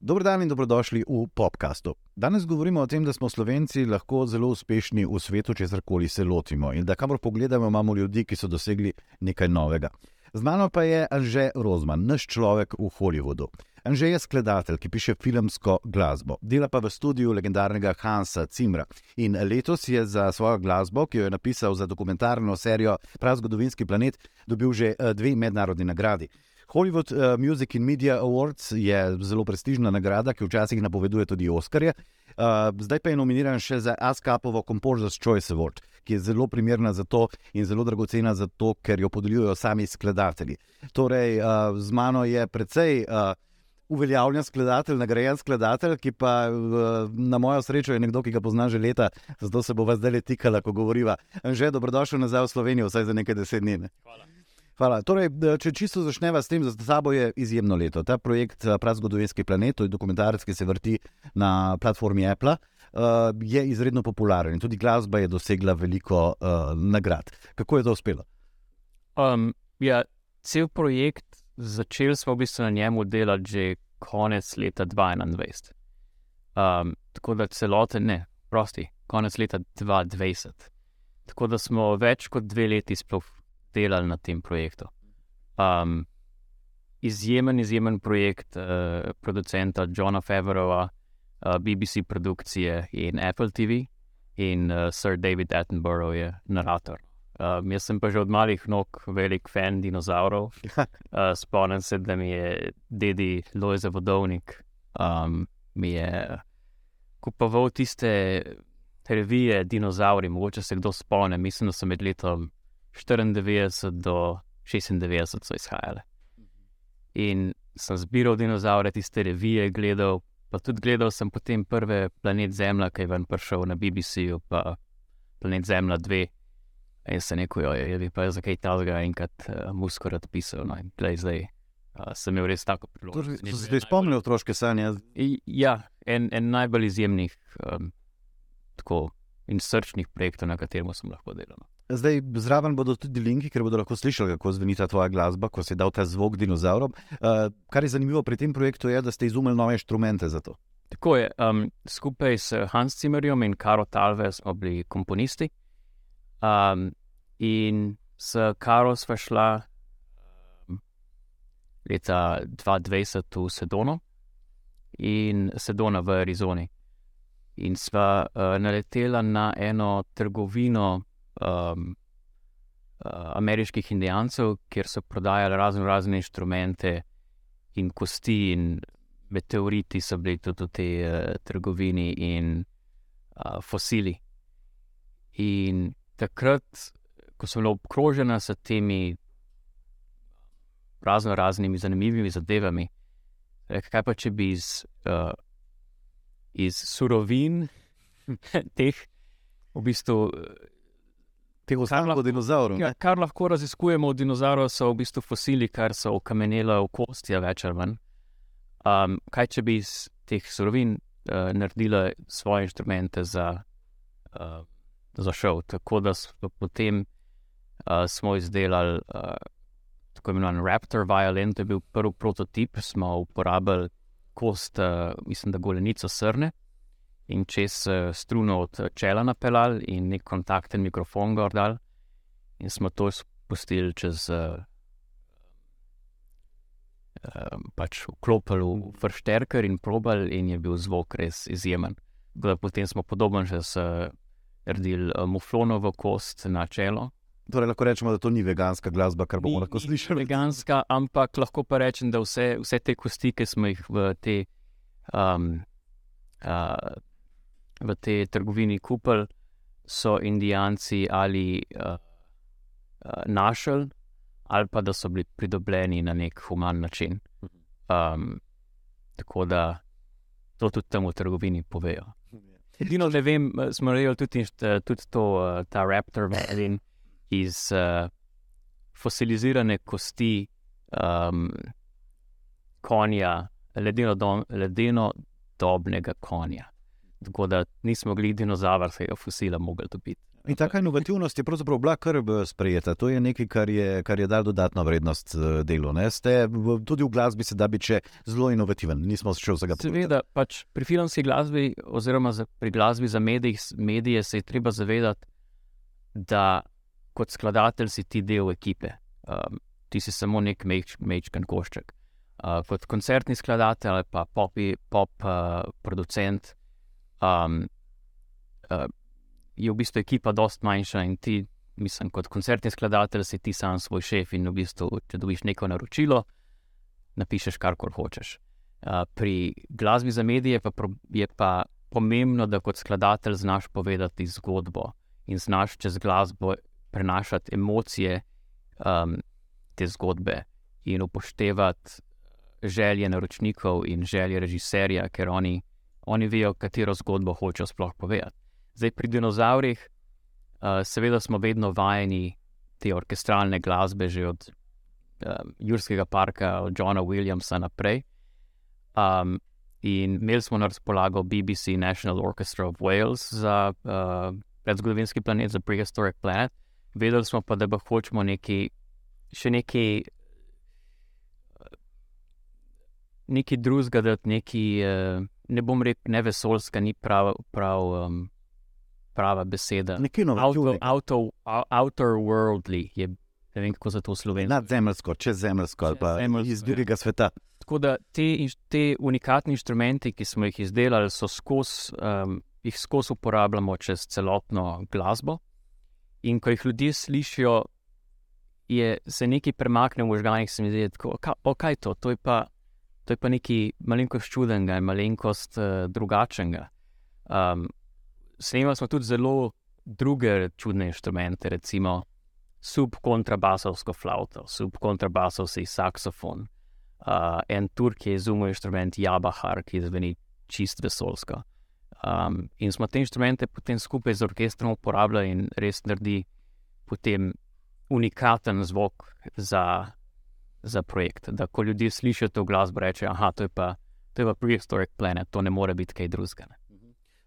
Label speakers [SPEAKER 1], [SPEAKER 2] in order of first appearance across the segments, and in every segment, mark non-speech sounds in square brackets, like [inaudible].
[SPEAKER 1] Dobro dan in dobrodošli v podkastu. Danes govorimo o tem, da smo Slovenci lahko zelo uspešni v svetu, če karkoli se lotimo in da kamor pogledamo, imamo ljudi, ki so dosegli nekaj novega. Z mano pa je Anže Rozman, naš človek v Hollywoodu. Anže je skladatelj, ki piše filmsko glasbo, dela pa v studiu legendarnega Hansa Cimra. In letos je za svojo glasbo, ki jo je napisal za dokumentarno serijo Prazgodovinski planet, dobil že eh, dve mednarodni nagradi. Hollywood uh, Music and Media Awards je zelo prestižna nagrada, ki včasih napoveduje tudi Oscarje. Uh, zdaj pa je nominiran še za ASCAP-ovo Composer's Choice Award, ki je zelo primerna za to in zelo dragocena za to, ker jo podeljujejo sami skladatelji. Torej, uh, z mano je precej. Uh, Uveljavljen skladatelj, nagrajen skladatelj, ki pa na mojo srečo je nekdo, ki ga pozna že leta, zato se bo zdaj le tikala, ko govoriva. Že dobrodošel nazaj v Slovenijo, vsaj za nekaj deset dni.
[SPEAKER 2] Hvala.
[SPEAKER 1] Hvala. Torej, če čisto začneva s tem, za sabo je izjemno leto. Ta projekt eh, Prazgodovinski planet, to je dokumentarec, ki se vrti na platformi Apple, uh, je izredno popularen in tudi glasba je dosegla veliko uh, nagrad. Kako je to uspelo?
[SPEAKER 2] Um, ja, cel projekt, začeli smo v bistvu na njemu delati že konec leta 2021. Um, tako da celoten, ne, prosti, konec leta 2020. Tako da smo več kot dve leti sploh delali na tem projektu. Um, izjemen, izjemen projekt uh, producenta Johna Favorova, uh, BBC produkcije in Apple TV, in uh, Sir David Attenborough je narator. Um, jaz sem pa že od malih nog velik fan dinozaurov. [laughs] Uh, spomnim se, da mi je dedi Lojze Vodovnik um, kupoval tiste revije Dinozauri, mogoče se kdo spomni, mislim, da so med letom 94 do 96 so izhajale. In sem zbiral dinozaure, tiste revije, gledal, pa tudi gledal sem potem prve planet Zemlja, ki je ven prišel na BBC-ju, pa planet Zemlja 2. In se neko, jo je, bi pa za kaj talega enkrat uh, muskorat pisal. No, in glej, zdaj uh, sem imel res tako priložnost.
[SPEAKER 1] Torej, si ti spomnil otroške sanje?
[SPEAKER 2] Ja, en, en najbolj izjemnih um, tako, in srčnih projektov, na katerem sem lahko delal.
[SPEAKER 1] Zdaj, zraven bodo tudi linki, ker bodo lahko slišali, kako zveni ta tvoja glasba, ko si dal ta zvok dinozaurom. Uh, kar je zanimivo pri tem projektu, je, da ste izumili nove inštrumente za to.
[SPEAKER 2] Tako je. Um, skupaj s Hans Zimmerjem in Karo Talve smo bili komponisti. Um, in s Karo smo šla leta 2020 v Sedono in Sedona v Arizoni. In sva uh, naletela na eno trgovino um, uh, ameriških indijancev, kjer so prodajali razno razne inštrumente in kosti, in meteoriti so bili tudi v tej uh, trgovini, in uh, fosili. In takrat, ko sem bila obkrožena s temi razno raznimi zanimivimi zadevami, rekel, kaj pa če bi iz, uh, iz surovin [laughs] teh, v bistvu
[SPEAKER 1] teh ostalih dinozaurov.
[SPEAKER 2] Ja, kar lahko raziskujemo od dinozaurov, so v bistvu fosili, kar so okamenjali v kosti, več ali manj. Um, kaj če bi iz teh surovin uh, naredili svoje inštrumente za, uh, za šov? Tako da smo potem uh, smo izdelali uh, tako imenovan Raptor violin, to je bil prvi prototip, smo uporabili kost, uh, mislim, da golenico srne in čez uh, struno od čela napeljali in nek kontakten mikrofon gor dal, in smo to spustili čez. Uh, Pač vklopili v vršterker in probali, in je bil zvok res izjemen. Da, potem smo podobno že naredili muflonovo kost na čelo.
[SPEAKER 1] Torej, lahko rečemo, da to ni veganska glasba, kar bomo ni, lahko slišali.
[SPEAKER 2] Veganska, ampak lahko pa rečem, da vse, vse te kosti, ki smo jih v te um, uh, v tej trgovini kupili, so Indijanci ali uh, uh, našli, ali pa da so bili pridobljeni na nek human način. Um, tako da to tudi tam v trgovini povejo. Edino, ne vem, smo rejali tudi, tudi to, uh, ta raptor vedin iz uh, fosilizirane kosti um, konja, ledeno, do, ledeno dobnega konja. Tako da nismo mogli dinozavrskega fosila mogli dobiti.
[SPEAKER 1] In taka inovativnost je pravzaprav bila kar eh, sprejeta. To je nekaj, kar je, kar je dal dodatno vrednost eh, delu. Ne? Ste tudi v glasbi se da biti zelo inovativen, nismo še vsega
[SPEAKER 2] povedali. Seveda, pač pri filmski glasbi, oziroma za, pri glasbi za medij, medije, se je treba zavedati, da kot skladatelj si ti del ekipe. Um, ti si samo nek mečken košček. Uh, kot koncertni skladatelj ali pa popi, pop uh, producent. Um, uh, je v bistvu ekipa precej manjša in ti, mislim, kot koncertni skladatelj, si ti sam svoj šef in v bistvu, če dobiš neko naročilo, napišeš kar kar hočeš. Uh, pri glasbi za medije pa je pa pomembno, da kot skladatelj znaš povedati zgodbo in znaš čez glasbo prenašati emocije um, te zgodbe in upoštevati želje naročnikov in želje režiserja, ker oni, oni vejo, katero zgodbo hočejo sploh povedati. Zdaj, pri dinozaurih, uh, seveda, smo vedno vajeni te orkestralne glasbe, že od um, Jurskega parka, od Johna Williamsa naprej. Um, in imeli smo na razpolago BBC National Orchestra of Wales za uh, predzgodovinski planet, za Prehistoric Planet. Vedeli smo pa, da pa hočemo neki, še neki. Nekaj drugega, da neki, ne bom rekel, ne vesoljska, ni prav, prav um, prava beseda.
[SPEAKER 1] Nekje novo.
[SPEAKER 2] Outerworldly je, ne vem kako za to slovensko.
[SPEAKER 1] Nadzemljsko, čezemljsko ali pa iz drugega sveta.
[SPEAKER 2] Tako da te, te unikatni inštrumenti, ki smo jih izdelali, so skos, um, jih skozi uporabljamo čez celotno glasbo. In ko jih ljudje slišijo, je, se nekaj premakne v možganjih, se mi zdi, da je to, to je pa. To je pa nekaj malenkost čudenega, malenkost uh, drugačnega. Um, snemali smo tudi zelo druge čudne inštrumente, recimo subkontrabasovsko flauto, subkontrabasovski saksofon, uh, en turk je izumil inštrument Jabahar, ki zveni čist vesolsko. Um, in smo te inštrumente potem skupaj z orkestrom uporabljali in res naredi potem unikaten zvok za, za projekt. Da, ko ljudje slišijo to glasbo, rečejo: to je pa, to je pa prehistoric planet, to ne more biti kaj drugega.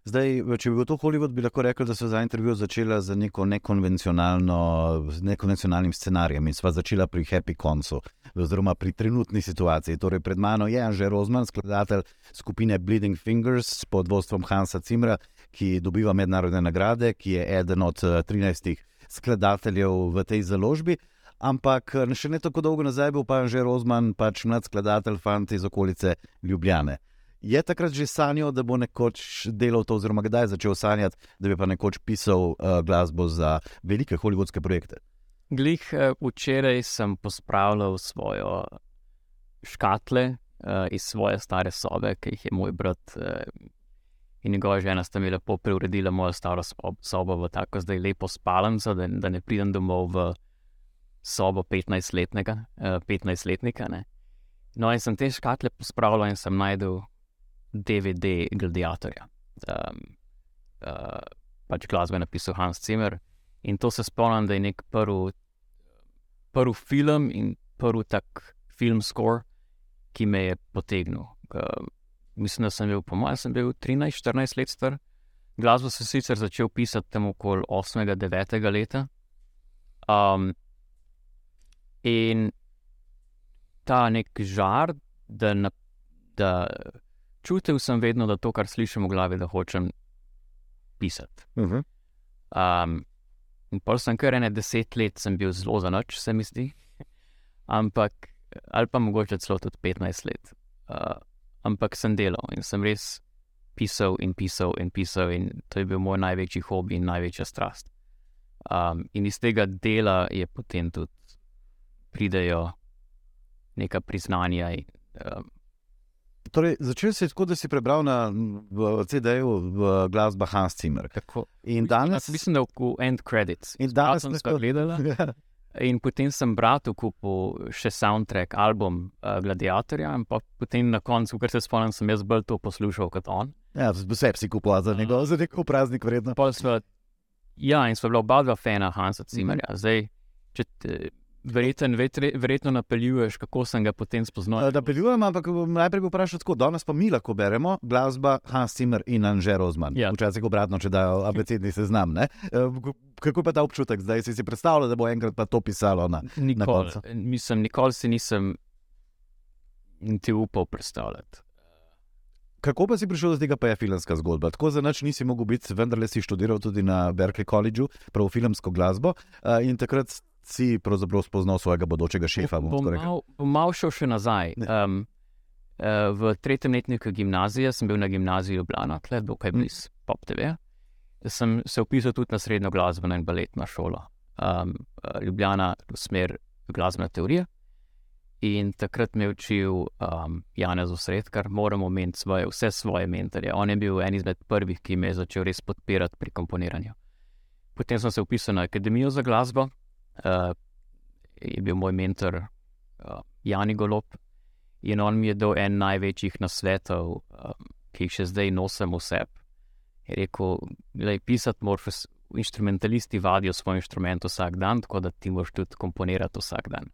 [SPEAKER 1] Zdaj, če bi bil to Hollywood, bi lahko rekel, da so za intervju začela z neko nekonvencionalnim scenarijem in sva začela pri happy koncu, oziroma pri trenutni situaciji. Torej, pred mano je Anže Rozman, skladatelj skupine Bleeding Fingers pod vodstvom Hansa Cimra, ki dobiva mednarodne nagrade, ki je eden od 13 eh, skladateljev v tej založbi. Ampak eh, še ne tako dolgo nazaj bil pa Anže Rozman, pač mlad skladatelj, fant iz okolice Ljubljane. Je takrat že sanjal, da bo nekoč delal to, oziroma kdaj je začel sanjati, da bi pa nekoč pisal uh, glasbo za velike holivudske projekte?
[SPEAKER 2] Glih, uh, včeraj sem pospravljal svojo škatle uh, iz svoje stare sobe, ki jih je moj brat uh, in njegova žena sta mi lepo preuredila mojo staro sobo v tako zdaj lepo spalnico, da, da ne pridem domov v sobo 15-letnika. Uh, 15 no, in sem te škatle pospravljal in sem najdel. DVD Gladiatorja. Um, uh, pač glasbo je napisal Hans Zimmer. In to se spomnim, da je nek prvi prv film in prvi tak film score, ki me je potegnil. Uh, mislim, da sem bil, po mojem, sem bil 13-14 let star. Glasbo sem sicer začel pisati tam okoli 8-9 leta. Um, in ta nek žar, da, na, da čutil sem vedno, da to, kar slišim v glavi, da hočem pisati. Uh -huh. um, in pol sem kar ene deset let bil zelo za noč, se mi zdi. Ampak, ali pa mogoče celo tudi 15 let. Uh, ampak sem delal in sem res pisal in pisal in pisal, in to je bil moj največji hobi in največja strast. Um, in iz tega dela je potem tudi pridejo neka priznanja in um,
[SPEAKER 1] Torej, začel si tako, da si prebral na CD-ju glasba Hans Zimmer.
[SPEAKER 2] In danes. Mislim, da v End Credits.
[SPEAKER 1] In danes
[SPEAKER 2] sem to gledal. [laughs] In potem sem bratu kupil še soundtrack, album uh, Gladiatorja, in potem na koncu, ker se spomnim, sem jaz bolj to poslušal kot on.
[SPEAKER 1] Ja, vse si kupil za njega, uh, za neko praznik vredno.
[SPEAKER 2] Sva, ja, in smo bila oba dva fana Hansa Zimmerja. Mm -hmm. Zdaj, če te, verjetno, verjetno napeljuješ, kako sem ga potem spoznal.
[SPEAKER 1] Da peljujem, ampak najprej bi vprašal tako, danes pa mi lahko beremo glasba Hans Zimmer in Anže Rozman.
[SPEAKER 2] Ja.
[SPEAKER 1] Včasih obratno, če dajo abecedni seznam. Ne? Eh, Kako pa je ta občutek zdaj? Si si predstavljal, da bo enkrat pa to pisalo na, na
[SPEAKER 2] Nikoli,
[SPEAKER 1] koncu?
[SPEAKER 2] mislim, nikoli si nisem niti upal predstavljati.
[SPEAKER 1] Kako pa si prišel do tega, pa je filmska zgodba? Tako za nič nisi mogel biti, vendarle si študiral tudi na Berkeley Collegeu, prav filmsko glasbo eh, in takrat si pravzaprav spoznal svojega bodočega šefa. bom
[SPEAKER 2] mal, mal šel še nazaj.
[SPEAKER 1] Ne.
[SPEAKER 2] Um, uh, v tretjem letniku gimnazije sem bil na gimnaziji Ljubljana, tle dokaj
[SPEAKER 1] Mm.
[SPEAKER 2] blizu Pop TV. Sem se upisal tudi na srednjo glasbeno in baletno šolo. Um, Ljubljana, v smer glasbene teorije. In takrat me je učil um, Janez Osredkar, moramo imeti svoje, vse svoje mentorje. On je bil en izmed prvih, ki me je začel res podpirati pri komponiranju. Potem sem se upisal na Akademijo za glasbo, uh, je bil moj mentor uh, Jani Golop in on mi je dal en največjih nasvetov, um, ki jih še zdaj nosim v sebi. Je rekel, da pisati moraš, instrumentalisti vadijo svoj inštrument vsak dan, tako da ti moraš tudi komponirati vsak dan.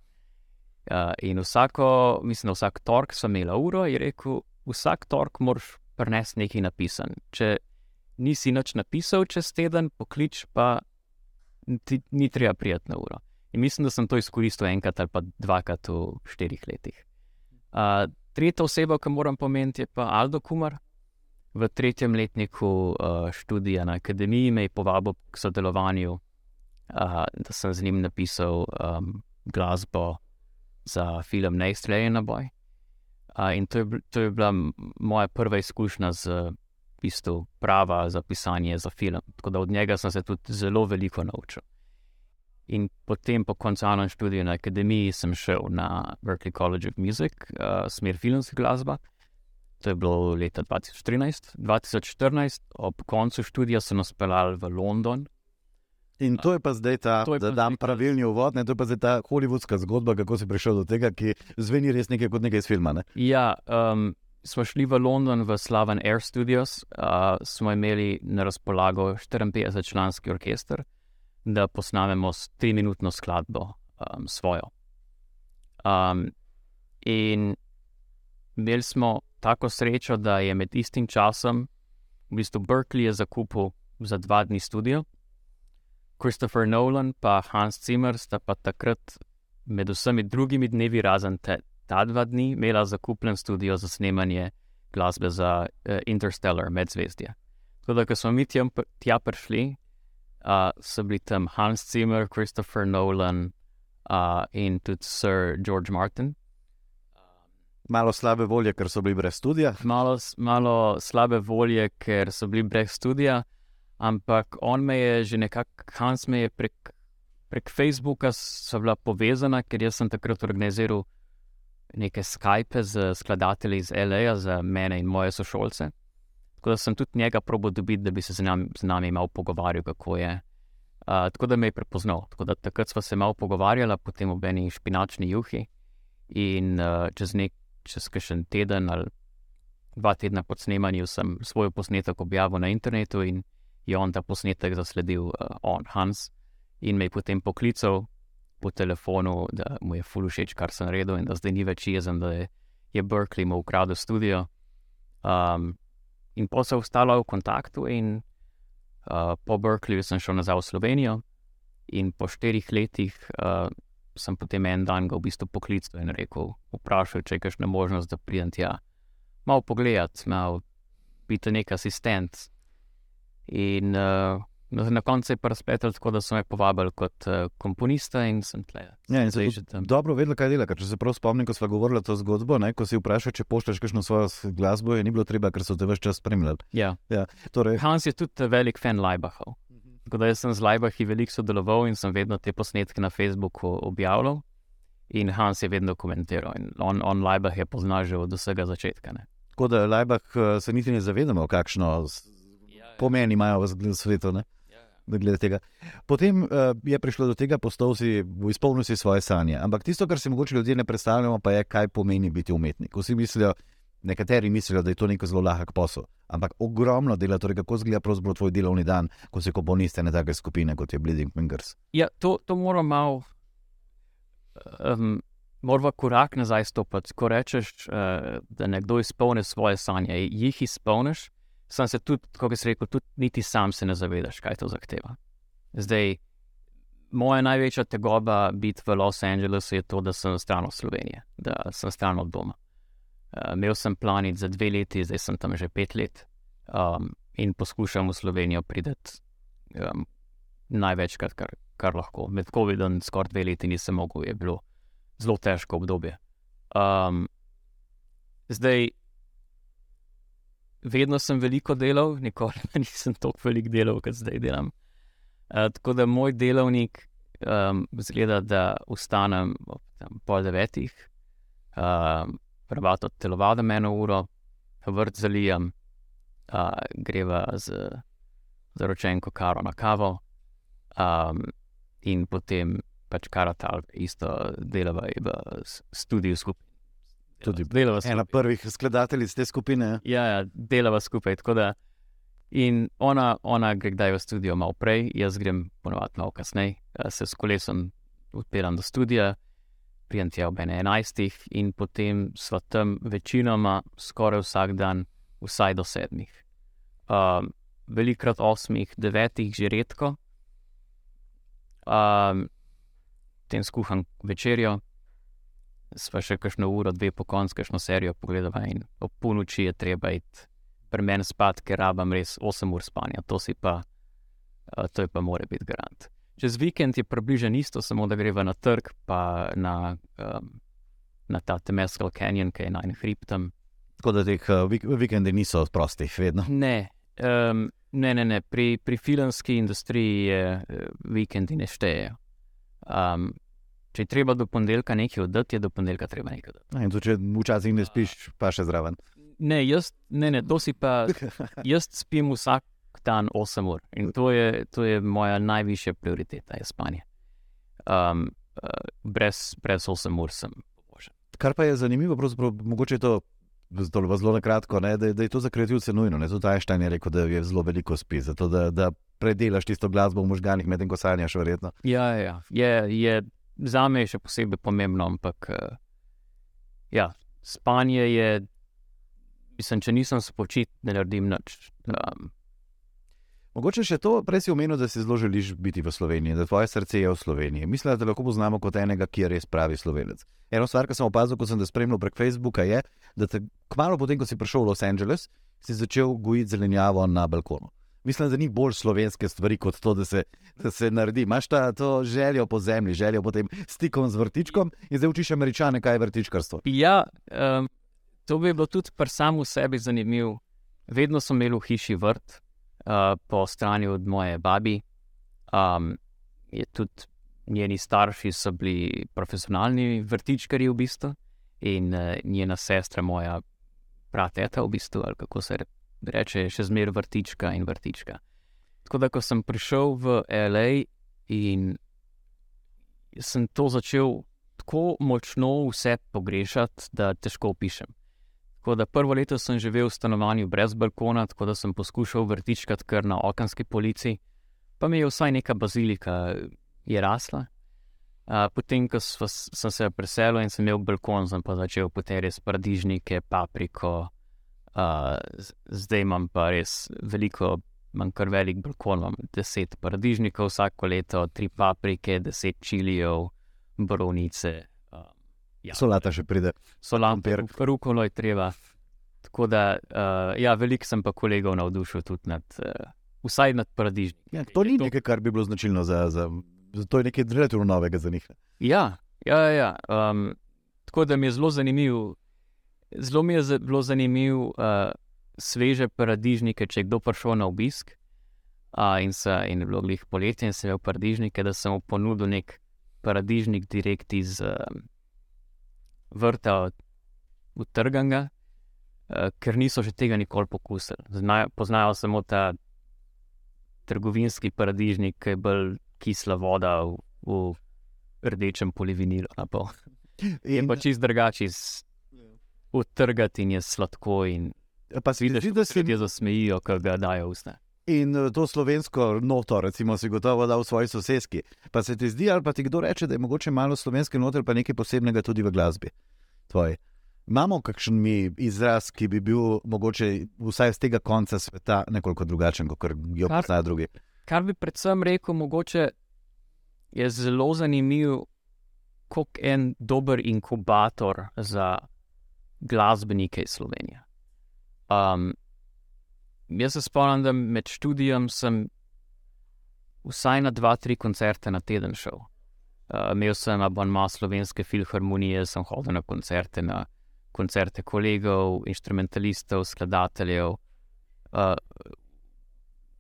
[SPEAKER 2] Uh, in vsako, mislim, da vsak torek sem imel uro, je rekel, vsak torek moraš prenesti nekaj napisan. Če nisi nič napisal čez teden, poklič pa ti, ni treba prijeti na uro. In mislim, da sem to izkoristil enkrat ali pa dvakrat v štirih letih. Uh, tretja oseba, ki moram pomeniti, je pa Aldo Kumar. V tretjem letniku uh, študija na akademiji me je povabil k sodelovanju, uh, da sem z njim napisal um, glasbo za film Neistrejen na boj. Uh, in to je, to je bila moja prva izkušnja z v bistvu prava za pisanje za film. Tako da od njega sem se tudi zelo veliko naučil. In potem, po končanem študiju na akademiji, sem šel na Berkeley College of Music, uh, smer filmska glasba. To je bilo leta 2013. 2014, ob koncu študija, sem uspel v London.
[SPEAKER 1] In to je pa zdaj ta,
[SPEAKER 2] je
[SPEAKER 1] da
[SPEAKER 2] pa
[SPEAKER 1] dam
[SPEAKER 2] zdaj
[SPEAKER 1] pravilni uvod, ne, to je pa zdaj ta holivudska zgodba, kako si prišel do tega, ki zveni res nekaj kot nekaj iz filma. Ne?
[SPEAKER 2] Ja, um, smo šli v London, v Slaven Air Studios, uh, smo imeli na razpolago 54-članski orkester, da posnamemo triminutno skladbo um, svojo. Um, in imeli smo tako srečo, da je med istim časom, v bistvu Berkeley je zakupil za dva dni studio. Christopher Nolan in Hans Zimmer sta pa takrat med vsemi drugimi dnevi, razen te, ta dva dni, imela zakupljen studio za snemanje glasbe za uh, Interstellar, medzvezdje. Tako da, ko smo mi tja, tja prišli, uh, so bili tam Hans Zimmer, Christopher Nolan uh, in tudi Sir George Martin.
[SPEAKER 1] Malo slabe volje, ker so bili brez studija.
[SPEAKER 2] Malo, malo slabe volje, ker so bili brez studija, ampak on me je že nekako, Hans me je prek, prek Facebooka sva bila povezana, ker jaz sem takrat organiziral neke Skype z skladatelji iz LA za mene in moje sošolce. Tako da sem tudi njega probo dobiti, da bi se z nami, z nami malo pogovarjal, kako je. Uh, tako da me je prepoznal. Tako da takrat sva se malo pogovarjala, potem ob eni špinačni juhi. In uh, čez nek, čez kakšen teden ali dva tedna po snemanju sem svoj posnetek objavil na internetu in je on ta posnetek zasledil, uh, on, Hans, in me je potem poklical po telefonu, da mu je ful všeč, kar sem naredil, in da zdaj ni več jezen, da je, je Berkeley mu ukradel studio. Um, in pa se ostala v kontaktu, in uh, po Berkeleyju sem šel nazaj v Slovenijo, in po štirih letih uh, sem potem en dan ga v bistvu poklical in rekel, vprašal, če je kakšna možnost, da pridem tja. Malo pogledati, malo biti nek asistent. In uh, na na koncu je pa razpletel tako, da so me povabili kot uh, komponista in sem tle.
[SPEAKER 1] Ja, in se
[SPEAKER 2] zdaj
[SPEAKER 1] tudi
[SPEAKER 2] že tam.
[SPEAKER 1] dobro vedela, kaj dela. Ker če se prav spomnim, ko smo govorili to zgodbo, ne, ko si vprašal, če pošleš kakšno svojo glasbo, je ni bilo treba, ker so te več čas spremljali.
[SPEAKER 2] Ja.
[SPEAKER 1] Torej,
[SPEAKER 2] Hans je tudi eh, velik fan Leibachov. Tako da sem z Leibachi veliko sodeloval in sem vedno te posnetke na Facebooku objavljal. In Hans je vedno komentiral. In on, on Leibach je poznal že od vsega začetka. Ne.
[SPEAKER 1] tako da Lajbah eh, se niti ne zavedamo, kakšno s- pomen imajo v svetu. Ne? Glede tega. Potem uh, je prišlo do tega, postal si, izpolnil si svoje sanje. Ampak tisto, kar si mogoče ljudje ne predstavljamo, pa je, kaj pomeni biti umetnik. Vsi mislijo, nekateri mislijo, da je to neko zelo lahek posel. Ampak ogromno dela, torej kako izgleda pravzaprav tvoj delovni dan, ko si komponist ene take skupine, kot je Bleeding Fingers.
[SPEAKER 2] Ja, to, to moram malo um, moramo korak nazaj stopiti. Ko rečeš, uh, da nekdo izpolni svoje sanje, jih izpolniš, sem se tudi, kot si rekel, tudi niti sam se ne zavedaš, kaj to zahteva. Zdaj, moja največja tegoba biti v Los Angelesu je to, da sem stran od Slovenije, da sem stran od doma. Uh, imel sem planit za dve leti, zdaj sem tam že pet let um, in poskušam v Slovenijo priti um, največkrat, kar, kar lahko. Med COVID-om skoraj dve leti nisem mogel, je bilo zelo težko obdobje. Um, zdaj, vedno sem veliko delal, nikoli [laughs] nisem tako veliko delal, kot zdaj delam. Uh, tako da moj delovnik um, zgleda, da ustanem ob pol devetih, um, prevato telovadem eno uro, vrt zalijam, uh, greva z zaročenko karo na kavo, um, in potem pač karatal, isto delava v studiu skupaj.
[SPEAKER 1] Tudi delava skupaj. Ena prvih skladateljic te skupine.
[SPEAKER 2] Ja, ja delava skupaj. In ona, ona gre kdaj v studio malo prej, jaz grem ponovadi malo kasneje, se s kolesom odpiram do studia, prijem tja ob 11. in potem sva tam večinoma skoraj vsak dan, vsaj do sedmih. Um, velikrat osmih, devetih, že redko. Um, potem skuham večerjo, sva še kakšno uro, dve po koncu, kakšno serijo pogledava in ob polnoči je treba iti pri meni spat, ker rabam res 8 ur spanja, to, pa, uh, to je pa mora biti garant. Čez vikend je približno isto, samo da greva na trg, pa na, um, na ta Temescal Canyon, ki je na enem hribtem.
[SPEAKER 1] Tako da teh uh, vikendi niso prosti, vedno.
[SPEAKER 2] Ne, um, ne, ne, ne. Pri, pri filmski industriji je uh, vikendi ne štejejo. Um, če je treba do ponedeljka nekaj oddati, je do ponedeljka treba nekaj oddati.
[SPEAKER 1] In to, če včasih ne spiš, pa še zraven.
[SPEAKER 2] Ne, jaz, ne, ne, to si pa. [laughs] Jaz spim vsak dan 8 ur in to je, to je moja najvišja prioriteta, je spanje. Um, uh, brez, brez 8 ur sem.
[SPEAKER 1] Kar pa je zanimivo, mogoče je to zelo, zelo na kratko, da, da je to za kreativce nujno. Tudi Einstein je rekel, da je zelo veliko spi, zato da, da predelaš tisto glasbo v možganjih, medtem ko sanjaš, verjetno.
[SPEAKER 2] Ja, ja. Je, je, za me je še posebej pomembno, ampak uh, ja, spanje je, mislim, če nisem spočit, ne naredim nič. Um,
[SPEAKER 1] Mogoče še to, prej si omenil, da si zelo želiš biti v Sloveniji, da tvoje srce je v Sloveniji. Mislim, da te lahko poznamo kot enega, ki je res pravi slovenec. Eno stvar, ki sem opazil, ko sem te spremljal prek Facebooka, je, da te kmalo potem, ko si prišel v Los Angeles, si začel gojiti zelenjavo na balkonu mislim, da ni bolj slovenske stvari kot to, da se, da se naredi. Imáš ta željo po zemlji, željo po tem stikom z vrtičkom in zdaj učiš američane, kaj je vrtičkarstvo.
[SPEAKER 2] Ja, um, to bi bilo tudi pri samem sebi zanimivo. Vedno sem imel v hiši vrt, uh, po strani od moje babi. Um, tudi njeni starši so bili profesionalni vrtičkari v bistvu in uh, njena sestra, moja prateta v bistvu, ali kako se reče reče, še zmeraj vrtička in vrtička. Tako da, ko sem prišel v L.A. in sem to začel tako močno vse pogrešati, da težko opišem. Tako da prvo leto sem živel v stanovanju brez balkona, tako da sem poskušal vrtičkati kar na okenski polici, pa mi je vsaj neka bazilika je rasla. Uh, potem, ko sem se preselil in sem imel balkon, sem pa začel poterjati paradižnike, papriko, zdaj imam pa res veliko, imam kar velik balkon, imam deset paradižnikov vsako leto, tri paprike, deset čilijev, borovnice. Uh,
[SPEAKER 1] ja. Solata še pride.
[SPEAKER 2] Solata, rukolo je treba. Tako da, uh, ja, veliko sem pa kolegov navdušil tudi nad, uh, vsaj nad paradižniki.
[SPEAKER 1] Ja, to ni nekaj, kar bi bilo značilno za, za, za to, je nekaj relativno novega za njih.
[SPEAKER 2] Ja, ja, ja. Um, tako da mi je zelo zanimivo. Zelo mi je bilo zanimivo uh, sveže paradižnike, če je kdo prišel na obisk. Uh, in, se, in je bilo glih poletje, in sem imel paradižnike, da sem mu ponudil nek paradižnik direkt iz uh, vrta od Trganga, uh, ker niso še tega nikoli pokusili. Znajo, poznajo samo ta trgovinski paradižnik, ki je bolj kisla voda v, v rdečem polivinilu. In pa čist drugačen utrgati in je sladko. In
[SPEAKER 1] pa si vidiš, da se
[SPEAKER 2] ljudje zasmejijo, ko ga dajo usta.
[SPEAKER 1] In eh, to slovensko noto, recimo, si gotovo da v svoji sosedski. Pa se ti zdi, ali pa ti kdo reče, da je mogoče malo slovenske noter, pa nekaj posebnega tudi v glasbi. Tvoj. Imamo kakšen mi izraz, ki bi bil mogoče vsaj z tega konca sveta nekoliko drugačen, kot jo poznajo drugi.
[SPEAKER 2] Kar bi predvsem rekel, mogoče je zelo zanimiv, kot en dober inkubator za glasbenike iz Slovenije. Um, jaz se spomnim, da med študijem sem vsaj na dva, tri koncerte na teden šel. Uh, imel sem abonma slovenske filharmonije, sem hodil na koncerte, na koncerte kolegov, instrumentalistov, skladateljev. Uh,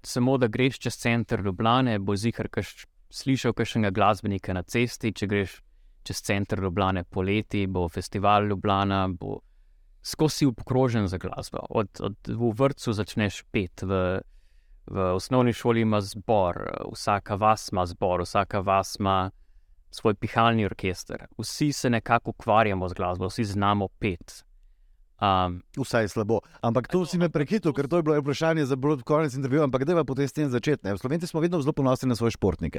[SPEAKER 2] samo da greš čez center Ljubljane, bo zihar kaš, slišal kakšnega glasbenika na cesti, če greš čez center Ljubljane poleti, bo festival Ljubljana, bo skozi obkrožen za glasbo. Od, od, v vrtu začneš pet, v, v osnovni šoli ima zbor, vsaka vas ima zbor, vsaka vas ima svoj pihalni orkester. Vsi se nekako ukvarjamo z glasbo, vsi znamo pet. Um,
[SPEAKER 1] Vsaj je slabo. Ampak to si me prehitil, ker to je bilo vprašanje za bolj konec intervjuja. Ampak da pa potem s tem začeti. ne. Slovenci smo vedno zelo ponosni na svoje športnike.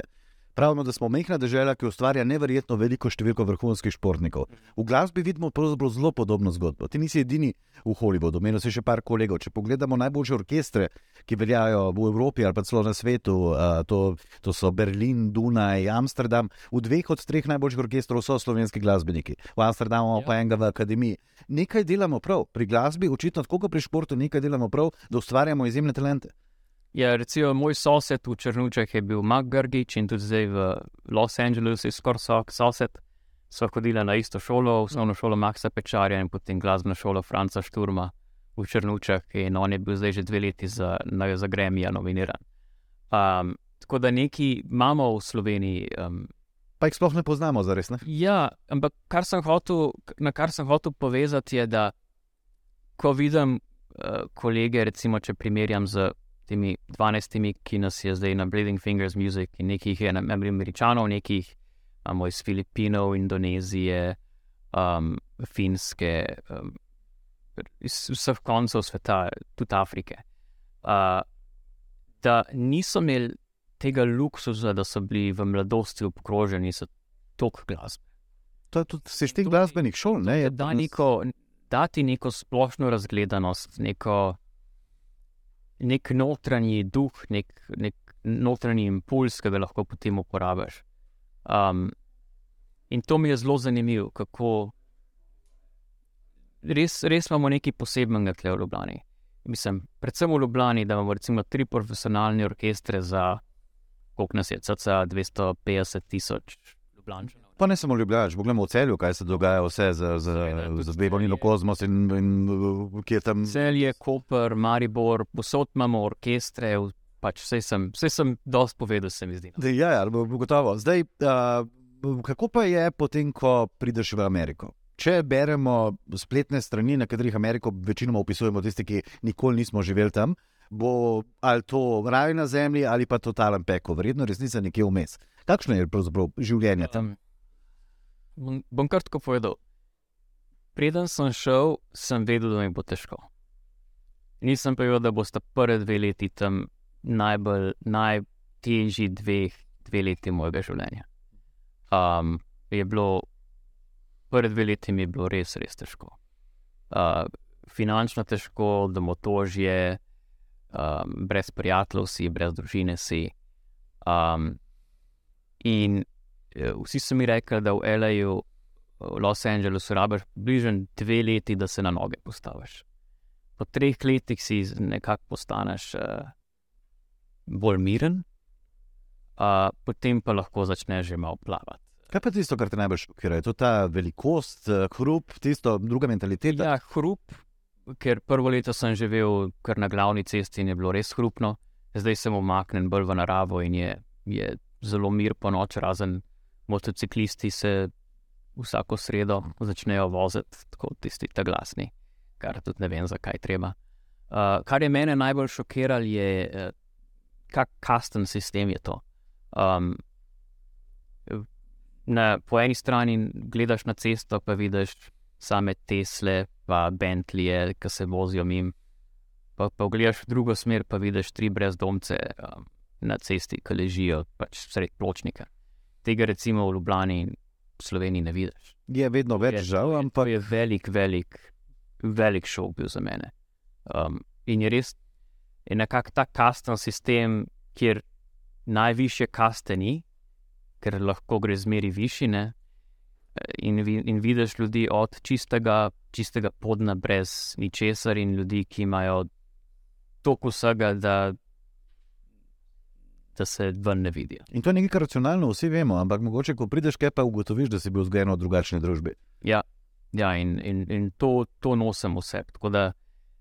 [SPEAKER 1] Pravimo, da smo mehna država, ki ustvarja neverjetno veliko število vrhunskih športnikov. V glasbi vidimo zelo podobno zgodbo. Ti nisi edini v Hollywoodu, menil si še par kolegov. Če pogledamo najboljše orkestre, ki veljajo v Evropi ali pa celo na svetu, to, to so Berlin, Dunaj, Amsterdam. V dveh od treh najboljših orkestrov so slovenski glasbeniki, v Amsterdamu
[SPEAKER 2] Ja.
[SPEAKER 1] pa enega v akademiji. Nekaj delamo prav, pri glasbi, očitno tako kot pri športu, nekaj delamo prav, da ustvarjamo izjemne talente.
[SPEAKER 2] Ja, recimo moj sosed v Črnučah je bil Mark Grgič in tudi zdaj v Los Angelesu je skoraj sok- sosed. Sva hodila na isto šolo, osnovno šolo Maxa Pečarja in potem glasbeno šolo Franca Šturma v Črnučah in on je bil zdaj že dve leti za, na, za Grammy nominiran. Um, tako da neki imamo v Sloveniji. Um,
[SPEAKER 1] Pa jih sploh ne poznamo, zares. Ne?
[SPEAKER 2] Ja, ampak kar sem hotel, na kar sem hotel povezati, je, da ko vidim uh, kolege, recimo, če primerjam z temi 12, ki nas je zdaj na Bleeding Fingers Music, in nekih je na Američanov, nekih imamo iz Filipinov, Indonezije, um, Finske, um, iz vseh koncev sveta, tudi Afrike. Uh, da niso imeli tega luksuza, da so bili v mladosti obkroženi s tok glasbe.
[SPEAKER 1] To je tudi sistem glasbenih šol. Ne?
[SPEAKER 2] Da,
[SPEAKER 1] danes-
[SPEAKER 2] neko, dati neko splošno razgledanost, neko, nek notranji duh, nek, nek notranji impuls, ki ga lahko potem uporabiš. Um, in to mi je zelo zanimivo, kako res, res imamo nekaj posebnega tukaj v Ljubljani. Mislim, predvsem v Ljubljani, da imamo recimo tri profesionalne orkestre za, koliko nas je, cca 250 tisoč Ljubljančanov.
[SPEAKER 1] Pa ne samo Ljubljana, pogledamo v celju, kaj se dogaja, vse z, z,
[SPEAKER 2] Seveda, tudi
[SPEAKER 1] z Bebonino
[SPEAKER 2] Celje.
[SPEAKER 1] Kozmos in, in uh, ki je tam.
[SPEAKER 2] Celje, Koper, Maribor, posod imamo orkestre, pač vse sem, vse sem dosti povedal, se mi zdi. no.
[SPEAKER 1] Da, Ja, ja, gotovo. Zdaj, uh, kako pa je potem, ko prideš v Ameriko? Če beremo spletne strani, na katerih Ameriko večinoma opisujemo, tisti, ki nikoli nismo živeli tam, bo ali to raj na zemlji ali pa totalen peko, verjetno resnica nekje vmes. Kakšno je pravzaprav življenje tam?
[SPEAKER 2] Um, bom, kar tako povedal. Preden sem šel, sem vedel, da mi bo težko. Nisem pa vedel, da bosta prve dve leti tam najbolj, najtežji dveh, dve leti mojega življenja. Um, je bilo, prve dve leti mi je bilo res, res težko. Uh, finančno težko, domotožje, um, brez prijateljev si, brez družine si. Um, in vsi so mi rekli, da v L.A.U., v Los Angelesu, rabiš bližen dve leti, da se na noge postaviš. Po treh letih si nekako postaneš uh, bolj miren, uh, potem pa lahko začneš že malo plavati.
[SPEAKER 1] Kaj pa tisto, kar te najbolj šokira? Je to ta velikost, eh, hrup, tisto druga mentaliteta?
[SPEAKER 2] Ja, hrup, ker prvo leto sem živel kar na glavni cesti in je bilo res hrupno, zdaj sem umaknjen bolj v naravo in je, je zelo mir po noč, razen motociklisti se vsako sredo začnejo voziti, tako tisti ta glasni, kar tudi ne vem, zakaj treba. Uh, kar je mene najbolj šokiralo, je, uh, kak kasten sistem je to. Um, na, po eni strani gledaš na cesto, pa vidiš same Tesle, pa Bentleyje, ki se vozijo mim, pa pogledaš v drugo smer, pa vidiš tri brezdomce um, na cesti, ki ležijo pač sred pločnika. Tega recimo v Ljubljani in Sloveniji ne vidiš.
[SPEAKER 1] Je vedno več žal, ampak
[SPEAKER 2] To je velik, velik, velik šok bil za mene. Um, in je res je nekako ta kasten sistem, kjer najvišje kaste ni, ker lahko gre zmeri višine. In, vi- in vidiš ljudi od čistega, čistega podna, brez ničesar, in ljudi, ki imajo toliko vsega, da, da se ven ne vidijo.
[SPEAKER 1] In to je nekaj, kar racionalno vsi vemo, ampak mogoče, ko prideš, kaj pa ugotoviš, da si bil vzgojen v drugačni družbi.
[SPEAKER 2] Ja, ja in, in, in to, to nosim vse. Tako da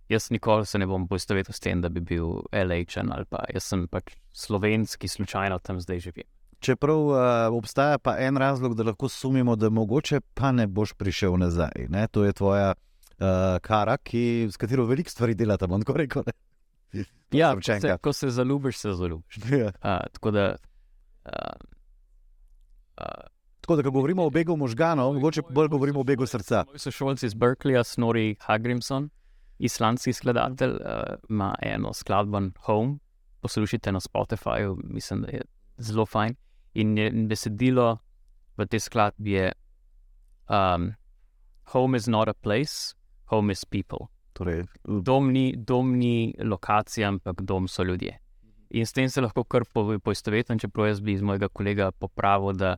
[SPEAKER 2] jaz nikoli se ne bom poistovetil s tem, da bi bil L.A.čan ali pa jaz sem pač slovenski, slučajno tam zdaj živim.
[SPEAKER 1] Čeprav uh, obstaja pa en razlog, da lahko sumimo, da mogoče pa ne boš prišel nazaj. Ne? To je tvoja uh, kara, ki, s katero veliko stvari delata, bom tako rekel. ne. [laughs]
[SPEAKER 2] Ja, se, ko se zaljubiš, se zaljubiš. [laughs]
[SPEAKER 1] Ja.
[SPEAKER 2] Uh, tako da. Uh, uh,
[SPEAKER 1] Tako da, ko govorimo o begu možganov, mogoče bolj govorimo o begu srca.
[SPEAKER 2] Moj sošolc iz Berkeleyja, Snorri Hagrimson, islandski skladatelj, uh, ima eno skladbo Home, poslušajte na Spotifyju, mislim, da je zelo fajn. In je besedilo v tej skladbi je: um, Home is not a place, home is people.
[SPEAKER 1] Torej,
[SPEAKER 2] Dom ni, dom ni lokacija, ampak dom so ljudje. In s tem se lahko kar po- poistovetim, čeprav jaz bi iz mojega kolega popravil, da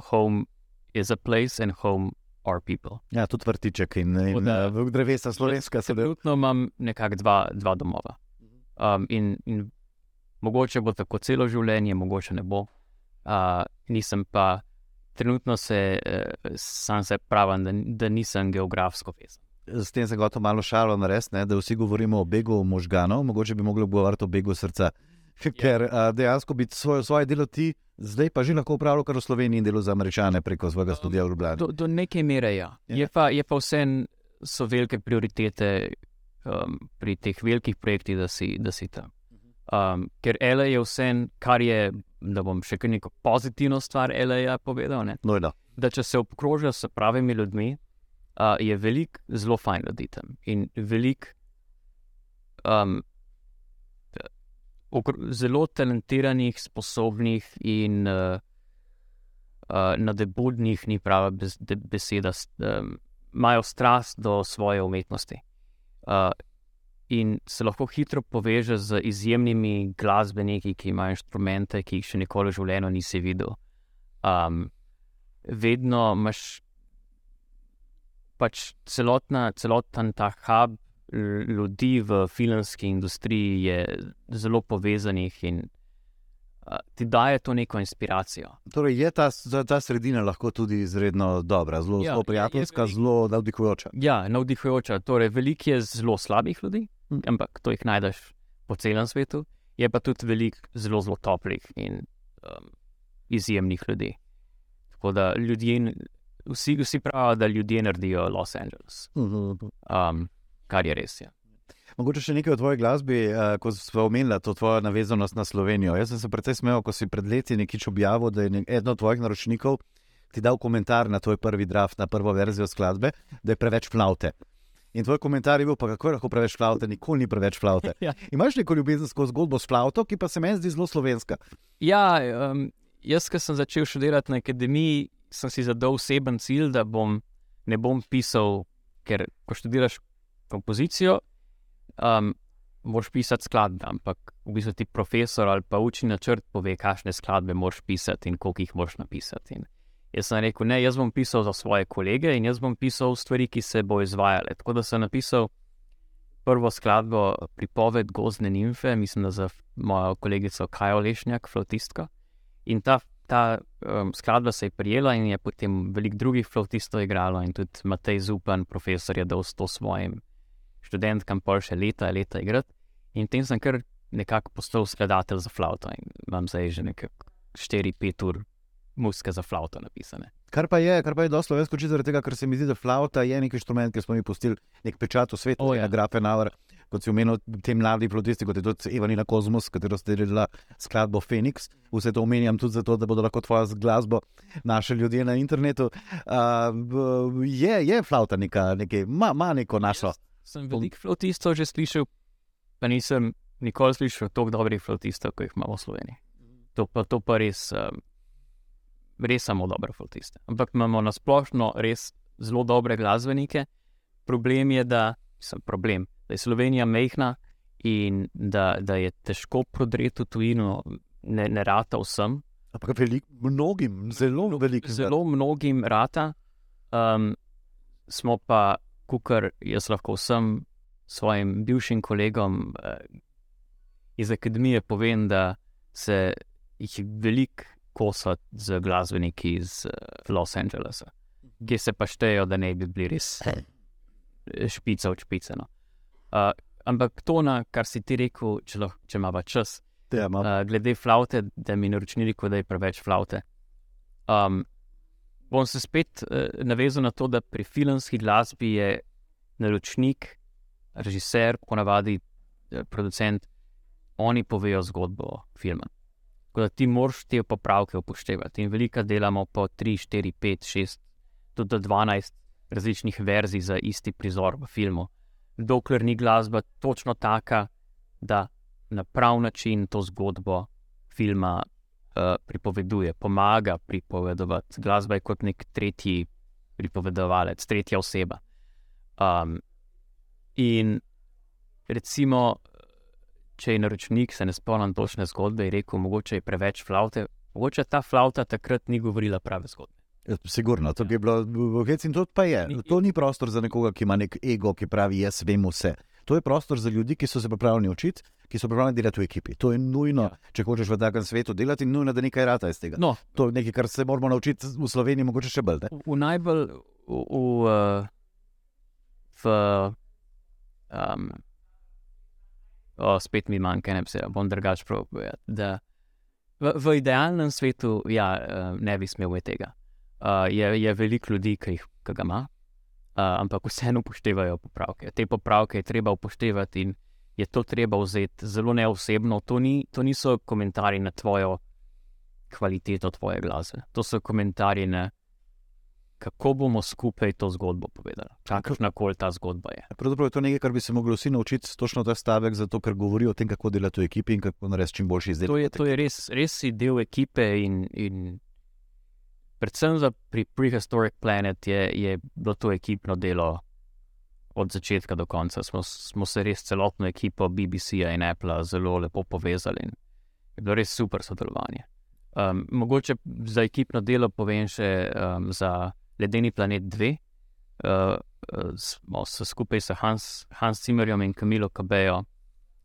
[SPEAKER 2] home is a place and home are people.
[SPEAKER 1] ja, tudi vrtiček in, in
[SPEAKER 2] da-
[SPEAKER 1] uh, drevesa slovenska se da.
[SPEAKER 2] Trenutno imam nekako dva, dva domova. Um, in, in mogoče bo tako celo življenje, mogoče ne bo. Uh, nisem pa, trenutno se uh, sam se pravim, da, da nisem geografsko vezan.
[SPEAKER 1] S tem se gotovo malo šalo narediti, da vsi govorimo o begu možganov, mogoče bi mogli govoriti o begu srca. [laughs] Ker uh, dejansko bi svoje, svoje delo ti zdaj pa že lahko upravljal, kar v Sloveniji in delo za američane preko svojega studia v Ljubljani.
[SPEAKER 2] Do, do neke mere ja.
[SPEAKER 1] Ja.
[SPEAKER 2] Je pa, je pa vse so velike prioritete um, pri teh velikih projektih, da si, da si tam. Um, ker LA je vse, kar je, da bom še kar neko pozitivno stvar LA povedal. Ne?
[SPEAKER 1] No, no.
[SPEAKER 2] da če se obkrožijo s pravimi ljudmi, uh, je veliko zelo fajn ljudi tam in veliko um, zelo talentiranih, sposobnih in uh, uh, nadebudnih, ni prava bez, de, beseda, um, imajo strast do svoje umetnosti. Uh, in se lahko hitro poveže z izjemnimi glasbeniki, ki imajo inštrumente, ki jih še nikoli v življenju nisi videl. Um, vedno imaš pač celotna, celoten ta hub ljudi v filmski industriji je zelo povezanih in uh, ti daje to neko inspiracijo.
[SPEAKER 1] Torej, je ta, ta- sredina lahko tudi izredno dobra, zelo,
[SPEAKER 2] Ja,
[SPEAKER 1] zelo
[SPEAKER 2] je- je
[SPEAKER 1] prijateljska,
[SPEAKER 2] veliko-
[SPEAKER 1] zelo navdihujoča.
[SPEAKER 2] Ja, navdihujoča. Torej, veliko je zelo slabih ljudi,
[SPEAKER 1] Hm.
[SPEAKER 2] ampak to jih najdeš po celem svetu. Je pa tudi veliko zelo, zelo toplih in um, izjemnih ljudi. Tako da ljudje, vsi, vsi pravijo, da ljudje naredijo Los Angeles, um, kar je res. Ja.
[SPEAKER 1] Mogoče še nekaj o tvoji glasbi, uh, ko smo omenili to tvojo navezanost na Slovenijo. Jaz sem se precej smejal, ko si pred leti nekič objavil, da je nek- eden od tvojih naročnikov ti dal komentar na tvoj prvi draft, na prvo verzijo skladbe, da je preveč flaute. In tvoj komentar je bil, pa kako je lahko preveč flaute, nikoli ni preveč flaute. [laughs]
[SPEAKER 2] Ja.
[SPEAKER 1] Imaš neko ljubezensko zgodbo s flauto, ki pa se meni zdi zelo slovenska.
[SPEAKER 2] Ja, um, jaz, ki sem začel študirati na akademiji, sem si zadal oseben cilj, da bom, ne bom pisal, ker ko študiraš kompozicijo, um, moraš pisati skladbe, ampak v bistvu ti profesor ali pa učni načrt pove, kakšne skladbe moraš pisati in koliko jih moraš napisati. In jaz sem rekel, ne, jaz bom pisal za svoje kolege in jaz bom pisal stvari, ki se bo izvajale. Tako da sem napisal prvo skladbo Pripoved gozdne nimfe, mislim, da za mojo kolegico Kajo Lešnjak, flautistko. In ta, ta um, skladba se je prijela, in je potem veliko drugih flautistov igralo, in tudi Matej Zupan, profesor, je dal to svojim študentkam, pa še leta, leta igrati. In tem sem kar nekako postal skladatelj za flauto in imam zdaj že nekako 4-5 ur muzike za flauto napisane.
[SPEAKER 1] Kar pa je, kar pa je dosti slovensko, čisto zaradi tega, ker se mi zdi, da flauta je nek inštrument, ki smo mi pustili nek pečat v svetu,
[SPEAKER 2] O,
[SPEAKER 1] oh,
[SPEAKER 2] ja.
[SPEAKER 1] ja. Grafenauer, kot si omenil, te mladi flautisti, kot je tudi Ivanina Kozmos, katero ste delali skladbo Phoenix. Vse to omenjam tudi zato, da bodo lahko tvojo glasbo našli ljudje na internetu. Uh, je, je flauta neka, nekaj, ima, ima neko našo.
[SPEAKER 2] Sem veliko flautistov že slišal, pa nisem nikoli slišal tako dobrih flautistov, kot jih imamo v Sloveniji. To pa, to pa res, um, res samo dobre flautiste. Ampak imamo na splošno res zelo dobre glasbenike. Problem je, da, sem problem, da je Slovenija mehna in da, da je težko prodreti v tujino, ne, ne rata vsem.
[SPEAKER 1] Ampak velik, mnogim, zelo velikim.
[SPEAKER 2] Zelo mnogim rata. Um, smo pa, kar jaz lahko vsem svojim bivšim kolegom uh, iz akademije povem, da se jih veliko kosa z glasbeniki iz uh, Los Angelesa, ki se pa štejejo, da ne bi bili res špica od špice. No. Uh, ampak to, na kar si ti rekel, če, lahko, če ima čas.
[SPEAKER 1] Ja, ima.
[SPEAKER 2] Uh, glede flaute, da mi naročnili, da je preveč flaute. Um, bom se spet uh, navezal na to, da pri filmski glasbi je naročnik, režiser, ponavadi producent, oni povejo zgodbo filma. Tako da ti moraš te popravke upoštevati. In veliko delamo po 3, 4, 5, 6, tudi 12 različnih verzij za isti prizor v filmu. Dokler ni glasba točno taka, da na prav način to zgodbo filma uh, pripoveduje, pomaga pripovedovati. Glasba je kot nek tretji pripovedovalec, tretja oseba. Um, in recimo, če je naročnik, se ne spomnim točne zgodbe, je rekel, mogoče je preveč flaute, mogoče ta flauta takrat ni govorila prave zgodbe.
[SPEAKER 1] Ja, sigurno, to je bilo v Heci in to pa je. To ni prostor za nekoga, ki ima nek ego, ki pravi: Jaz vem vse. To je prostor za ljudi, ki so se pripravljeni učiti, ki so pripravljeni delati v ekipi. To je nujno, ja. če hočeš v takem svetu delati, nujno, da nekaj rata iz tega.
[SPEAKER 2] No.
[SPEAKER 1] To je nekaj, kar se moramo naučiti v Sloveniji, mogoče še bolj.
[SPEAKER 2] V, v najbolj, v, v, v um, o, spet mi manjka, ne bi se, bom drugač povedal. V, v idealnem svetu, ja, ne bi smel tega. Uh, je, je veliko ljudi, ki jih ki ga ima, uh, ampak vseeno upoštevajo popravke. Te popravke je treba upoštevati in je to treba vzeti zelo neosebno. To, ni, to niso komentarji na tvojo kvaliteto tvoje glasbe, to so komentarji na kako bomo skupaj to zgodbo povedali. Kakršna koli ta zgodba je.
[SPEAKER 1] Pravzaprav je to nekaj, kar bi se mogli vsi naučiti, točno ta stavek, zato ker govori o tem, kako delati v ekipi in kako narediti čim boljši izdelek.
[SPEAKER 2] To je, to je res, res si del ekipe in. in predvsem za pri Prehistoric Planet je, je bilo to ekipno delo od začetka do konca. Smo, smo se res celotno ekipo BBC-ja in Apple zelo lepo povezali in je bilo res super sodelovanje. Um, mogoče za ekipno delo povem še um, za Ledeni planet 2. Uh, smo se skupaj s Hans, Hans Zimmerjem in Camilo Cabejo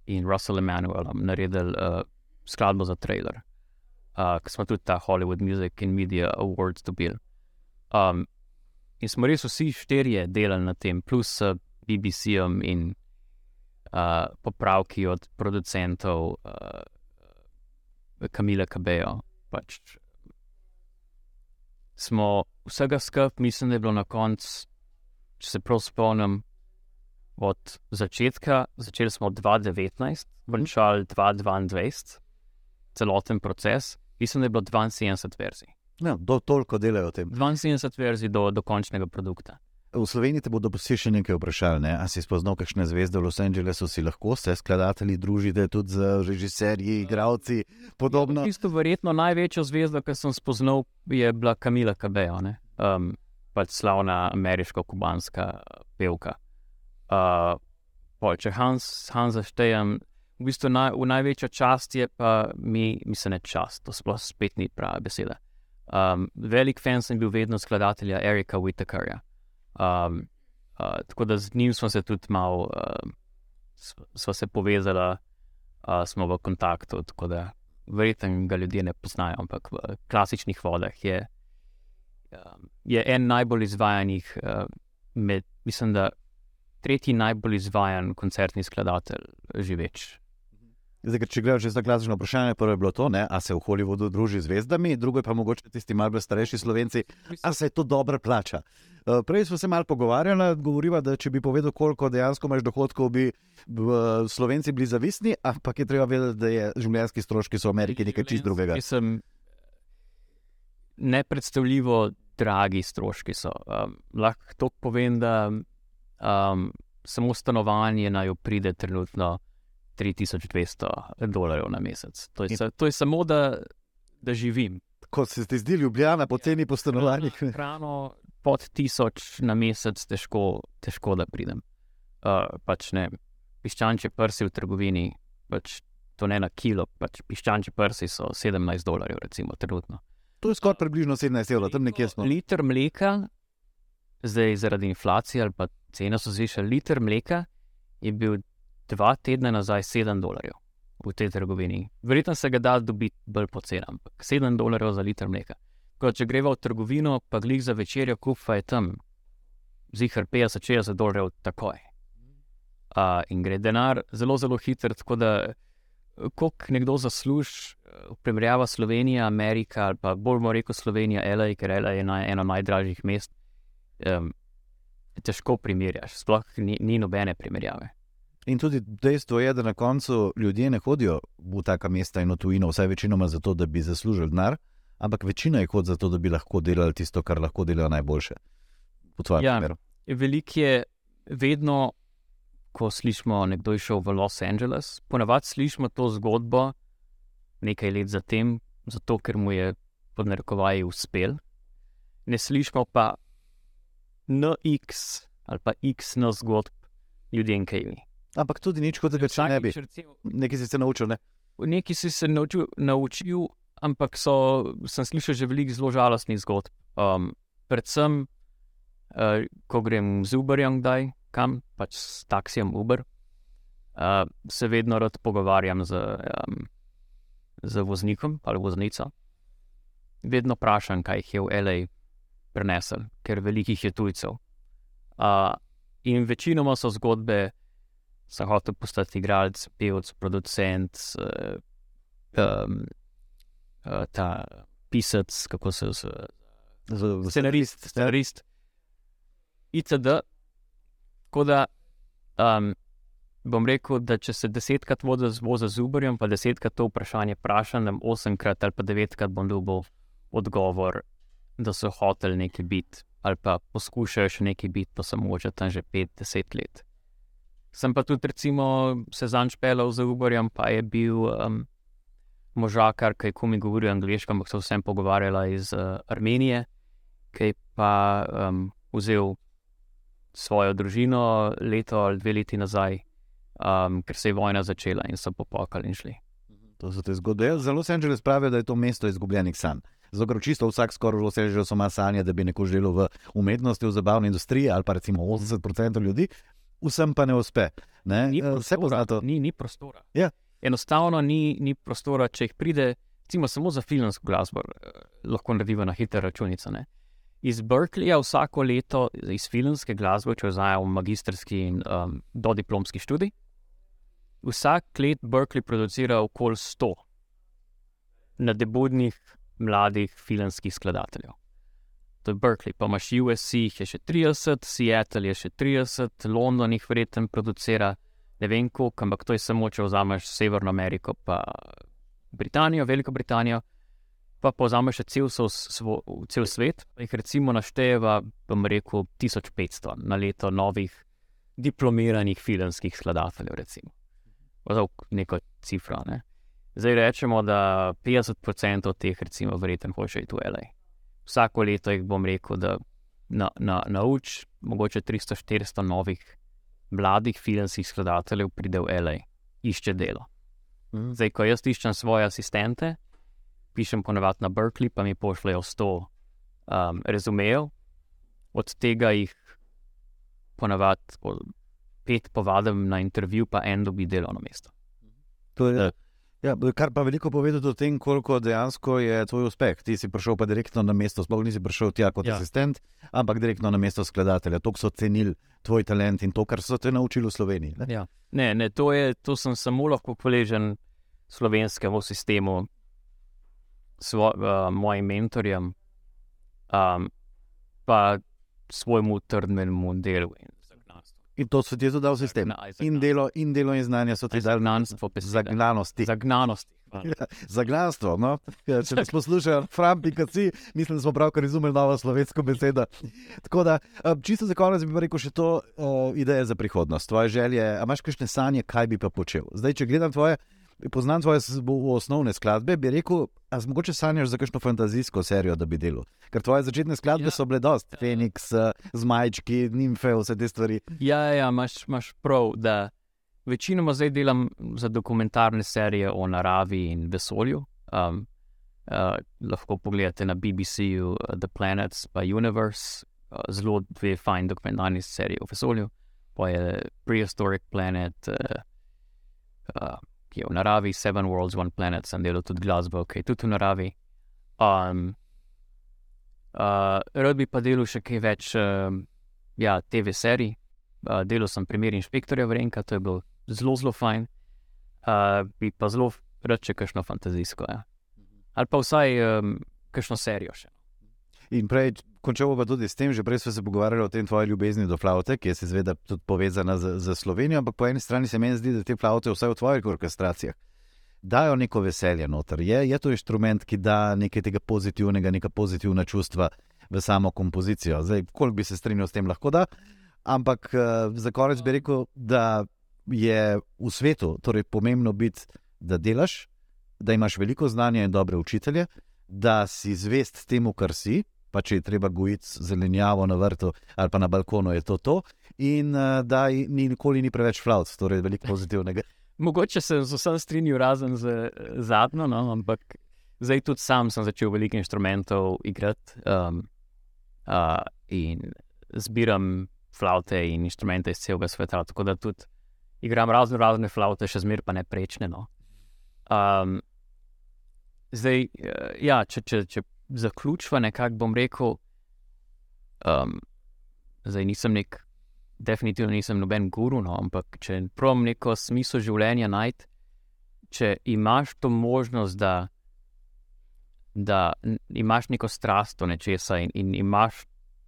[SPEAKER 2] in Russell Emanuelom naredili uh, skladbo za trailer uh, ki smo tudi ta Hollywood Music and Media Awards dobili. Um, in smo res vsi štirje delali na tem, plus uh, BBC-om in uh, popravki od producentov uh, Kamila Kabejo. Pač. Smo vsega skupaj, mislim, da je bilo na koncu, če se prav spomnim, od začetka, začeli smo 2019, končali 2022, celoten proces mislim, da je bilo 72 verzij.
[SPEAKER 1] Ja, do toliko delajo o tem.
[SPEAKER 2] 72 verzij do, do končnega produkta.
[SPEAKER 1] V Sloveniji te bodo posebej še nekaj vprašali. Ne? A si spoznal kakšne zvezde v Los Angelesu, si lahko se skladatelji družite tudi z režiserji, igravci, podobno?
[SPEAKER 2] Ja, isto verjetno največjo zvezdo, ki sem spoznal, je bila Kamila Kabejo, um, pač slavna ameriško-kubanska pevka. Uh, če Hans, Hans zaštejem, v bistvu naj, v največjo čast je pa mi, mislim, ne čast, to sploh spet ni prava beseda. Um, velik fan sem bil vedno skladatelja Erika Whitakerja. Um, uh, tako da z njim smo se tudi malo, uh, smo se povezali, uh, smo v kontaktu. Verjetno ga ljudje ne poznajo, ampak v klasičnih vodah je, um, je en najbolj izvajanih, uh, med, mislim, da tretji najbolj izvajan koncertni skladatelj živeč.
[SPEAKER 1] Zdaj, če gledaš za klasično vprašanje, prvo je bilo to, ali se v Hollywoodu druži z zvezdami, drugo je pa mogoče tisti malce starejši slovenci, ali se to dobro plača. Eh, prej smo se malo pogovarjali, govoriva, da če bi povedal, koliko dejansko imaš dohodkov, bi slovenci bili zavisni, ampak je treba vedeti, da je življenjski stroški v Ameriki nekaj čist drugega.
[SPEAKER 2] Mislim, nepredstavljivo dragi stroški so. Um, lahko to povem, da um, samo stanovanje naj pride trenutno 3200 dolarjev na mesec. To je, sa, to je samo, da, da živim.
[SPEAKER 1] Ko se ti zdi ljubljena, poceni po stanovanjih.
[SPEAKER 2] Hrano, hrano pod 1000 na mesec, težko, težko da pridem. Uh, pač ne, piščančje prsi v trgovini, pač to ne na kilo, pač piščančje prsi so 17 dolarjev, recimo, trenutno.
[SPEAKER 1] To je skoraj približno 17 evrov, tam nekje smo.
[SPEAKER 2] Liter mleka, zdaj zaradi inflacije ali pa cena so zvišali, liter mleka je bil dva tedna nazaj 7 dolarjev v tej trgovini. Verjetno se ga da dobiti bolj poceni, ampak 7 dolarjev za liter mleka. Ko če greva v trgovino, pa glih za večerjo, kupa je tam, zihar 50-60 dolarjev takoj. Uh, in gre denar zelo, zelo hitro, tako da, koliko nekdo zasluži, v primerjavi Slovenija, Amerika, ali pa bolj moramo reči Slovenija, LA, ker LA je na, eno najdražjih mest, um, težko primerjaš, sploh ni, ni nobene primerjave.
[SPEAKER 1] In tudi dejstvo je, da na koncu ljudje ne hodijo v taka mesta in v tujino, vsaj večinoma zato, da bi zaslužili denar, ampak večina jih hodi zato, da bi lahko delali tisto, kar lahko delajo najboljše.
[SPEAKER 2] Ja, Veliko je vedno, ko slišimo, da je šel v Los Angeles, ponavadi slišimo to zgodbo nekaj let zatem, zato ker mu je pod narekovaji uspel. Ne slišimo pa NX ali pa X na zgodb ljudem, kaj jim.
[SPEAKER 1] Ampak tudi nič, kot da če ne bi. Nekaj si se naučil. Ne?
[SPEAKER 2] Nekaj si se naučil, naučil ampak so, sem slišal že veliko zelo žalostnih zgodb. Um, predvsem, uh, ko grem z Uberjem, kdaj kam, pač s taksijem Uber, uh, se vedno rad pogovarjam z, um, z voznikom ali voznico. Vedno vprašam, kaj jih je v L.A. prenesel, ker velikih je tujcev. Uh, in večinoma so zgodbe, sem hotel postati igralec, pevec, producent, uh, um, uh, ta pisec, kako se
[SPEAKER 1] zove,
[SPEAKER 2] scenarist, scenarist, itd. Tako da um, bom rekel, da če se desetkrat vozi z Uberjem, pa desetkrat to vprašanje vprašam, osemkrat ali pa devetkrat bom dobil odgovor, da so hoteli nekaj biti. Ali pa poskušajo še nekaj biti, pa so moče tam že 5-10 let. Sem pa tudi, recimo, se zančpelal za Uberjem, pa je bil um, možakar, ki je komi govoril angliško, ampak so vsem pogovarjala iz uh, Armenije, ki je pa um, vzel svojo družino leto ali dve leti nazaj, um, ker se je vojna začela in so popokali in šli.
[SPEAKER 1] To so te zgodbe. Zelo Los Angeles pravi, da je to mesto izgubljenih sanj. Zato čisto vsak skoraj v Los Angelesu ima sanje, da bi neko želel v umetnosti, v zabavni industriji ali pa recimo 80% ljudi, vsem pa ne uspe. Ne?
[SPEAKER 2] Ni, prostora, ni, ni prostora.
[SPEAKER 1] Ja
[SPEAKER 2] enostavno ni, ni prostora, če jih pride, recimo, samo za filmsko glasbo, eh, lahko naredijo na hitro računico. Ne? Iz Berkeleyja vsako leto iz filmske glasbe, če vzamemo magistrski in um, dodiplomski študij, vsak let Berkeley producira okoli 100 nadebudnih mladih filmskih skladateljev. To je Berkeley, pa imaš USC, je še 30, Seattle je še 30, London jih verjetno producira ne vem koliko, ampak to je samo, če vzameš Severno Ameriko, pa Britanijo, Veliko Britanijo, pa povzameš še cel, so, svo, cel svet. Jih recimo našteva, bom rekel, 1500 na leto novih diplomiranih filmskih skladateljev, recimo. Oziroma, neko cifra. Ne? Zdaj rečemo, da 50% od teh, recimo, verjetno hoče iti v LA. Vsako leto jih bom rekel, da na, na, nauč mogoče 300-400 novih mladih filmskih skladateljev pride v L.A., išče delo. Mm. Zdaj, ko jaz iščem svoje asistente, pišem ponovadi na Berkeley, pa mi pošljajo 100 um, rezumejev, od tega jih ponovadi pet povabim na intervju, pa en dobi delovno mesto.
[SPEAKER 1] To je, uh, Ja, kar pa veliko pove o tem, koliko dejansko je tvoj uspeh. Ti si prišel pa direktno na mesto, sploh nisi prišel tja kot ja. asistent, ampak direktno na mesto skladatelja. To so cenili tvoj talent in to, kar so te naučili v Sloveniji.
[SPEAKER 2] Ne, ja. ne, ne to, je, to sem samo lahko hvaležen slovenskemu sistemu, svo, uh, mojim mentorjem, um, pa svojemu trdnemu delu.
[SPEAKER 1] In to so ti tudi dal sistem. In delo, in delo in znanje so ti dali
[SPEAKER 2] Zagnanstvo,
[SPEAKER 1] zagnanosti.
[SPEAKER 2] Zagnanosti. [laughs]
[SPEAKER 1] Zagnanstvo. No? Ja, če nas poslušajo, frampi.ci, mislim, da smo pravkar razumeli novo slovensko besedo. Tako da, eh, čisto za konec bi rekel še to uh, idejo za prihodnost, tvoje želje. A imaš kakšne sanje, kaj bi pa počel? Zdaj, če gledam tvoje. Poznam tvoje s- v osnovne skladbe, bi rekel, a z mogoče sanjaš za kakšno fantazijsko serijo, da bi delal. Ker tvoje začetne skladbe
[SPEAKER 2] Ja.
[SPEAKER 1] ja. so bile dost, Feniks, eh, zmajčki, nimfe, vse te stvari.
[SPEAKER 2] Ja, ja, imaš, imaš prav, da večinoma zdaj delam za dokumentarne serije o naravi in vesolju. Um, uh, lahko pogledate na BBC-ju uh, The Planets by Universe, uh, zelo dve fajn dokumentarni seriji o vesolju. Pa je Prehistoric Planet, uh, uh, ki je v naravi, Seven Worlds, One Planet, sem delal tudi glasbo, ki je tudi v naravi. Um, uh, rad bi pa delal še kaj več um, ja, TV serij. Uh, delal sem primer inšpektorja Vrenka, to je bilo zelo, zelo fajn. Uh, bi pa zelo rad še kakšno fantazijsko. Ja. Ali pa vsaj um, kakšno serijo še.
[SPEAKER 1] In prej, končal pa tudi s tem, že prej smo se pogovarjali o tem tvoji ljubezni do flaute, ki je seveda tudi povezana z, z Slovenijo, ampak po eni strani se meni zdi, da te flaute, vsaj v tvojih orkestracijah, dajo neko veselje noter. Je, je to inštrument, ki da nekaj tega pozitivnega, neka pozitivna čustva v samo kompozicijo. Zdaj, koliko bi se strinjal s tem, lahko da. Ampak uh, za konec bi rekel, da je v svetu torej pomembno biti, da delaš, da imaš veliko znanja in dobre učitelje, da si zvest temu, kar si. Pa če je treba gojiti zelenjavo na vrtu ali pa na balkonu, je to to. In uh, da ni, nikoli ni preveč flaut, torej veliko pozitivnega.
[SPEAKER 2] Mogoče se z vsem strinjam, razen z eh, zadnjo, no, ampak zdaj tudi sam sem začel veliko inštrumentov igrati um, uh, in zbiram flaute in inštrumente iz celega sveta. Tako da tudi igram razno razne flaute, še zmeraj pa ne prečne. No. Um, zdaj, eh, ja, če, če, če zaključva, nekako bom rekel, um, zdaj nisem nek definitivno nisem noben guru, no, ampak če provam neko smisel življenja najti, če imaš to možnost, da, da imaš neko strast do nečesa in, in imaš,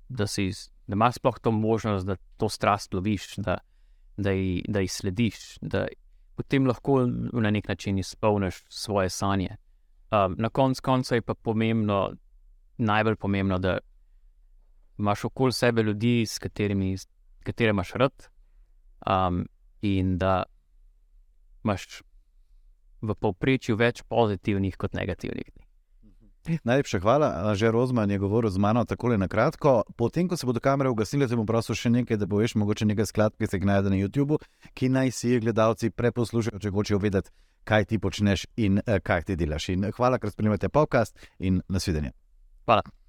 [SPEAKER 2] da, si, da imaš sploh to možnost, da to strast loviš, da, da, ji, da ji slediš, da potem lahko na nek način izpolniš svoje sanje. Um, na koncu konca je pa pomembno, najbolj pomembno, da imaš okoli sebe ljudi, s katerimi katere imaš rad, um, in da imaš v povprečju več pozitivnih kot negativnih.
[SPEAKER 1] Najlepša hvala, že Rozman je govoril z mano tako na kratko. Potem, ko se bodo kamere ugasnile, bom prosil še nekaj, da poveš, mogoče nekaj skladb, ki se jih najde na YouTubu, ki naj si jih gledalci preposlušajo, če hočejo vedeti, kaj ti počneš in eh, kaj ti delaš. In hvala, ker spremljate podcast in nasvidenje.
[SPEAKER 2] Hvala.